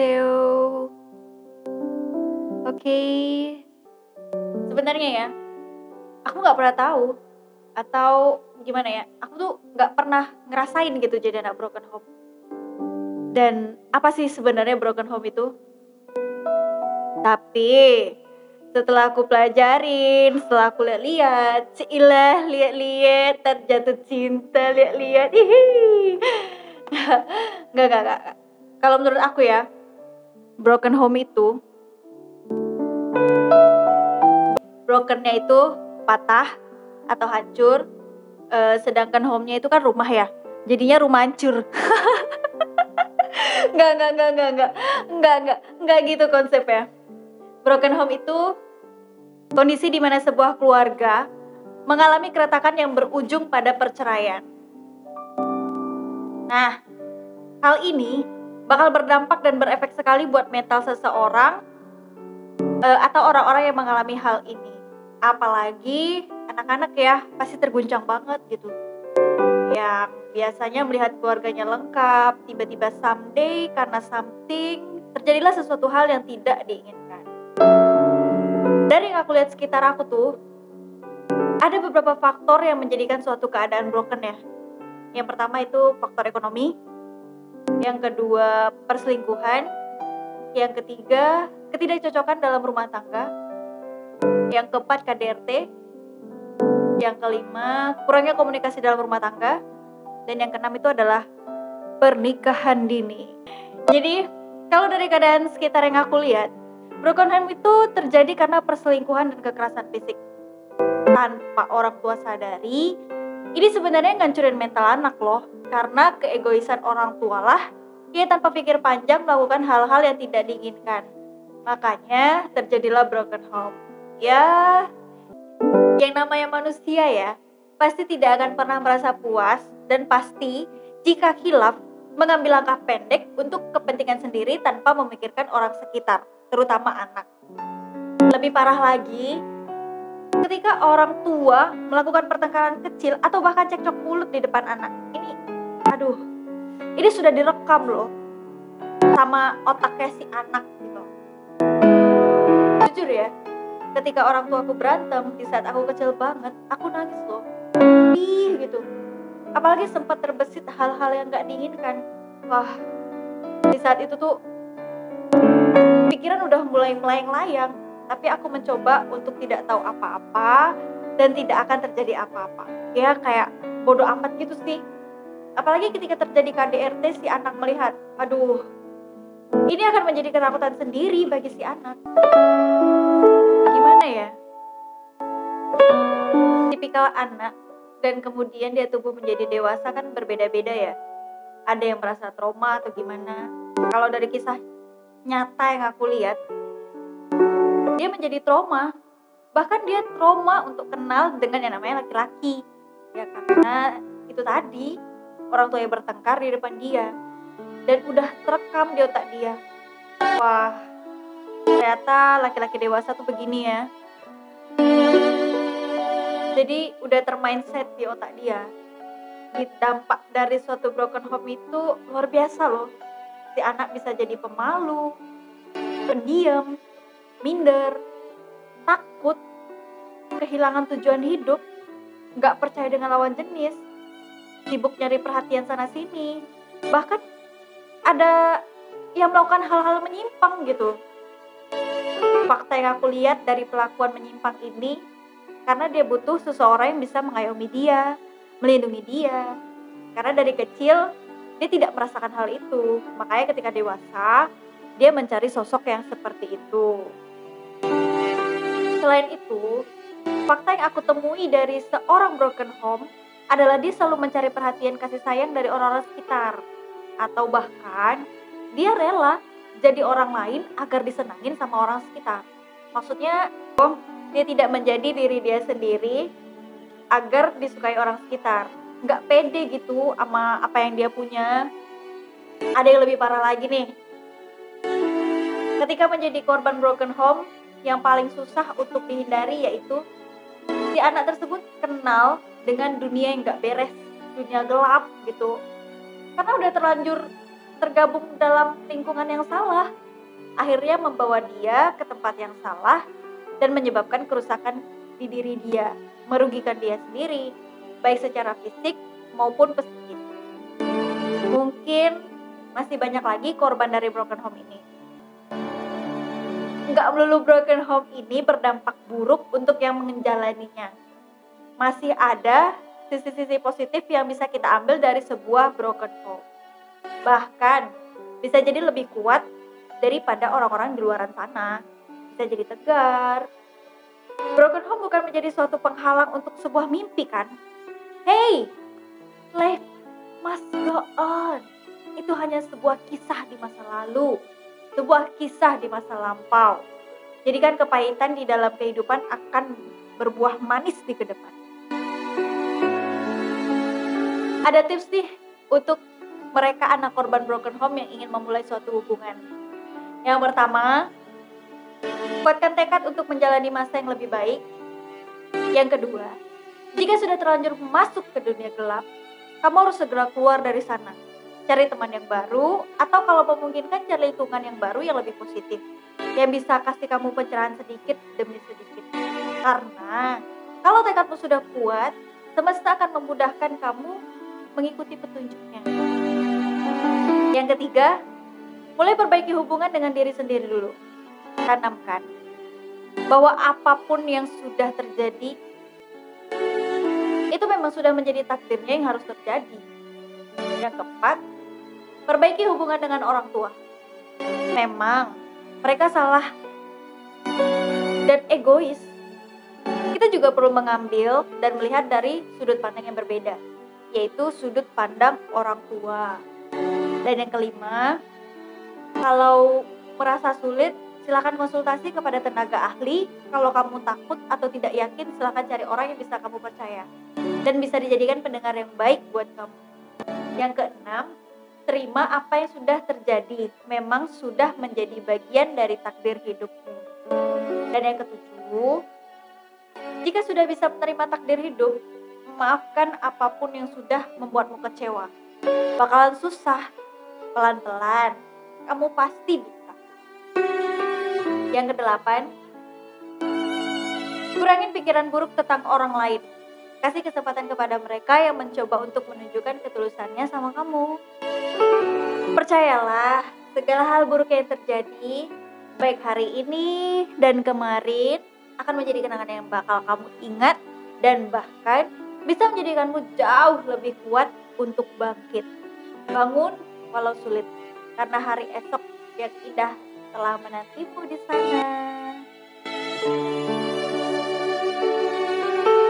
Annyeonghaseyo. Oke. Sebenarnya ya, aku nggak pernah tahu atau gimana ya, aku tuh nggak pernah ngerasain gitu jadi anak broken home. Dan apa sih sebenarnya broken home itu? Tapi setelah aku pelajarin, setelah aku lihat-lihat, cilah lihat-lihat, terjatuh cinta lihat-lihat, hihi. Nggak, nggak, nggak. Kalau menurut aku ya, broken home itu brokennya itu patah atau hancur, eh, sedangkan home-nya itu kan rumah ya. Jadinya rumah hancur. Nggak, nggak, nggak, nggak, nggak, nggak, nggak, nggak gitu konsepnya. Broken home itu kondisi di mana sebuah keluarga mengalami keretakan yang berujung pada perceraian. Nah, hal ini bakal berdampak dan berefek sekali buat mental seseorang eh, atau orang-orang yang mengalami hal ini. Apalagi anak-anak ya pasti terguncang banget gitu. Yang biasanya melihat keluarganya lengkap, tiba-tiba someday karena something terjadilah sesuatu hal yang tidak diinginkan. Dari yang aku lihat sekitar aku tuh, ada beberapa faktor yang menjadikan suatu keadaan broken ya. Yang pertama itu faktor ekonomi, yang kedua perselingkuhan, yang ketiga ketidakcocokan dalam rumah tangga, yang keempat KDRT, yang kelima kurangnya komunikasi dalam rumah tangga, dan yang keenam itu adalah pernikahan dini. Jadi kalau dari keadaan sekitar yang aku lihat, broken home itu terjadi karena perselingkuhan dan kekerasan fisik. Tanpa orang tua sadari, ini sebenarnya ngancurin mental anak loh, karena keegoisan orang tua lah ia tanpa pikir panjang melakukan hal-hal yang tidak diinginkan. Makanya terjadilah broken home. Ya, yang namanya manusia ya, pasti tidak akan pernah merasa puas dan pasti jika hilaf mengambil langkah pendek untuk kepentingan sendiri tanpa memikirkan orang sekitar, terutama anak. Lebih parah lagi, ketika orang tua melakukan pertengkaran kecil atau bahkan cekcok mulut di depan anak. Ini, aduh, ini sudah direkam loh sama otaknya si anak gitu. Jujur ya, ketika orang tua aku berantem di saat aku kecil banget, aku nangis loh. Sedih gitu. Apalagi sempat terbesit hal-hal yang gak diinginkan. Wah, di saat itu tuh pikiran udah mulai melayang-layang. Tapi aku mencoba untuk tidak tahu apa-apa dan tidak akan terjadi apa-apa. Ya kayak bodoh amat gitu sih. Apalagi ketika terjadi KDRT si anak melihat, aduh, ini akan menjadi ketakutan sendiri bagi si anak. Gimana ya? Tipikal anak dan kemudian dia tumbuh menjadi dewasa kan berbeda-beda ya. Ada yang merasa trauma atau gimana. Kalau dari kisah nyata yang aku lihat, dia menjadi trauma. Bahkan dia trauma untuk kenal dengan yang namanya laki-laki. Ya karena itu tadi orang tua yang bertengkar di depan dia dan udah terekam di otak dia. Wah, ternyata laki-laki dewasa tuh begini ya. Jadi udah termindset di otak dia. Di dampak dari suatu broken home itu luar biasa loh. Si anak bisa jadi pemalu, pendiam, minder, takut, kehilangan tujuan hidup, nggak percaya dengan lawan jenis, sibuk nyari perhatian sana sini, bahkan ada yang melakukan hal-hal menyimpang gitu. Fakta yang aku lihat dari pelakuan menyimpang ini karena dia butuh seseorang yang bisa mengayomi dia, melindungi dia. Karena dari kecil dia tidak merasakan hal itu. Makanya ketika dewasa, dia mencari sosok yang seperti itu. Selain itu, fakta yang aku temui dari seorang broken home adalah dia selalu mencari perhatian kasih sayang dari orang-orang sekitar atau bahkan dia rela jadi orang lain agar disenangin sama orang sekitar. Maksudnya, oh, dia tidak menjadi diri dia sendiri agar disukai orang sekitar. Nggak pede gitu sama apa yang dia punya. Ada yang lebih parah lagi nih. Ketika menjadi korban broken home, yang paling susah untuk dihindari yaitu si anak tersebut kenal dengan dunia yang nggak beres, dunia gelap gitu karena udah terlanjur tergabung dalam lingkungan yang salah. Akhirnya membawa dia ke tempat yang salah dan menyebabkan kerusakan di diri dia, merugikan dia sendiri, baik secara fisik maupun psikis. Mungkin masih banyak lagi korban dari broken home ini. Nggak melulu broken home ini berdampak buruk untuk yang menjalaninya. Masih ada sisi-sisi positif yang bisa kita ambil dari sebuah broken home. Bahkan bisa jadi lebih kuat daripada orang-orang di luar sana. Bisa jadi tegar. Broken home bukan menjadi suatu penghalang untuk sebuah mimpi kan? Hey, life must go on. Itu hanya sebuah kisah di masa lalu, sebuah kisah di masa lampau. Jadikan kepahitan di dalam kehidupan akan berbuah manis di ke depan. Ada tips nih untuk mereka anak korban broken home yang ingin memulai suatu hubungan. Yang pertama, kuatkan tekad untuk menjalani masa yang lebih baik. Yang kedua, jika sudah terlanjur masuk ke dunia gelap, kamu harus segera keluar dari sana. Cari teman yang baru, atau kalau memungkinkan cari lingkungan yang baru yang lebih positif. Yang bisa kasih kamu pencerahan sedikit demi sedikit. Karena kalau tekadmu sudah kuat, semesta akan memudahkan kamu mengikuti petunjuknya. Yang ketiga, mulai perbaiki hubungan dengan diri sendiri dulu. Tanamkan bahwa apa pun yang sudah terjadi itu memang sudah menjadi takdirnya yang harus terjadi. Yang keempat, perbaiki hubungan dengan orang tua. Memang mereka salah dan egois. Kita juga perlu mengambil dan melihat dari sudut pandang yang berbeda, yaitu sudut pandang orang tua. Dan yang kelima, kalau merasa sulit, silakan konsultasi kepada tenaga ahli. Kalau kamu takut atau tidak yakin, silakan cari orang yang bisa kamu percaya dan bisa dijadikan pendengar yang baik buat kamu. Yang keenam, terima apa yang sudah terjadi. Memang sudah menjadi bagian dari takdir hidupmu. Dan yang ketujuh, jika sudah bisa menerima takdir hidup, maafkan apa pun yang sudah membuatmu kecewa. Bakalan susah, pelan-pelan, kamu pasti bisa. Yang kedelapan, kurangin pikiran buruk tentang orang lain. Kasih kesempatan kepada mereka yang mencoba untuk menunjukkan ketulusannya sama kamu. Percayalah, segala hal buruk yang terjadi, baik hari ini dan kemarin, akan menjadi kenangan yang bakal kamu ingat dan bahkan bisa menjadikanmu jauh lebih kuat untuk bangkit. Bangun walau sulit, karena hari esok yang indah telah menantimu di sana.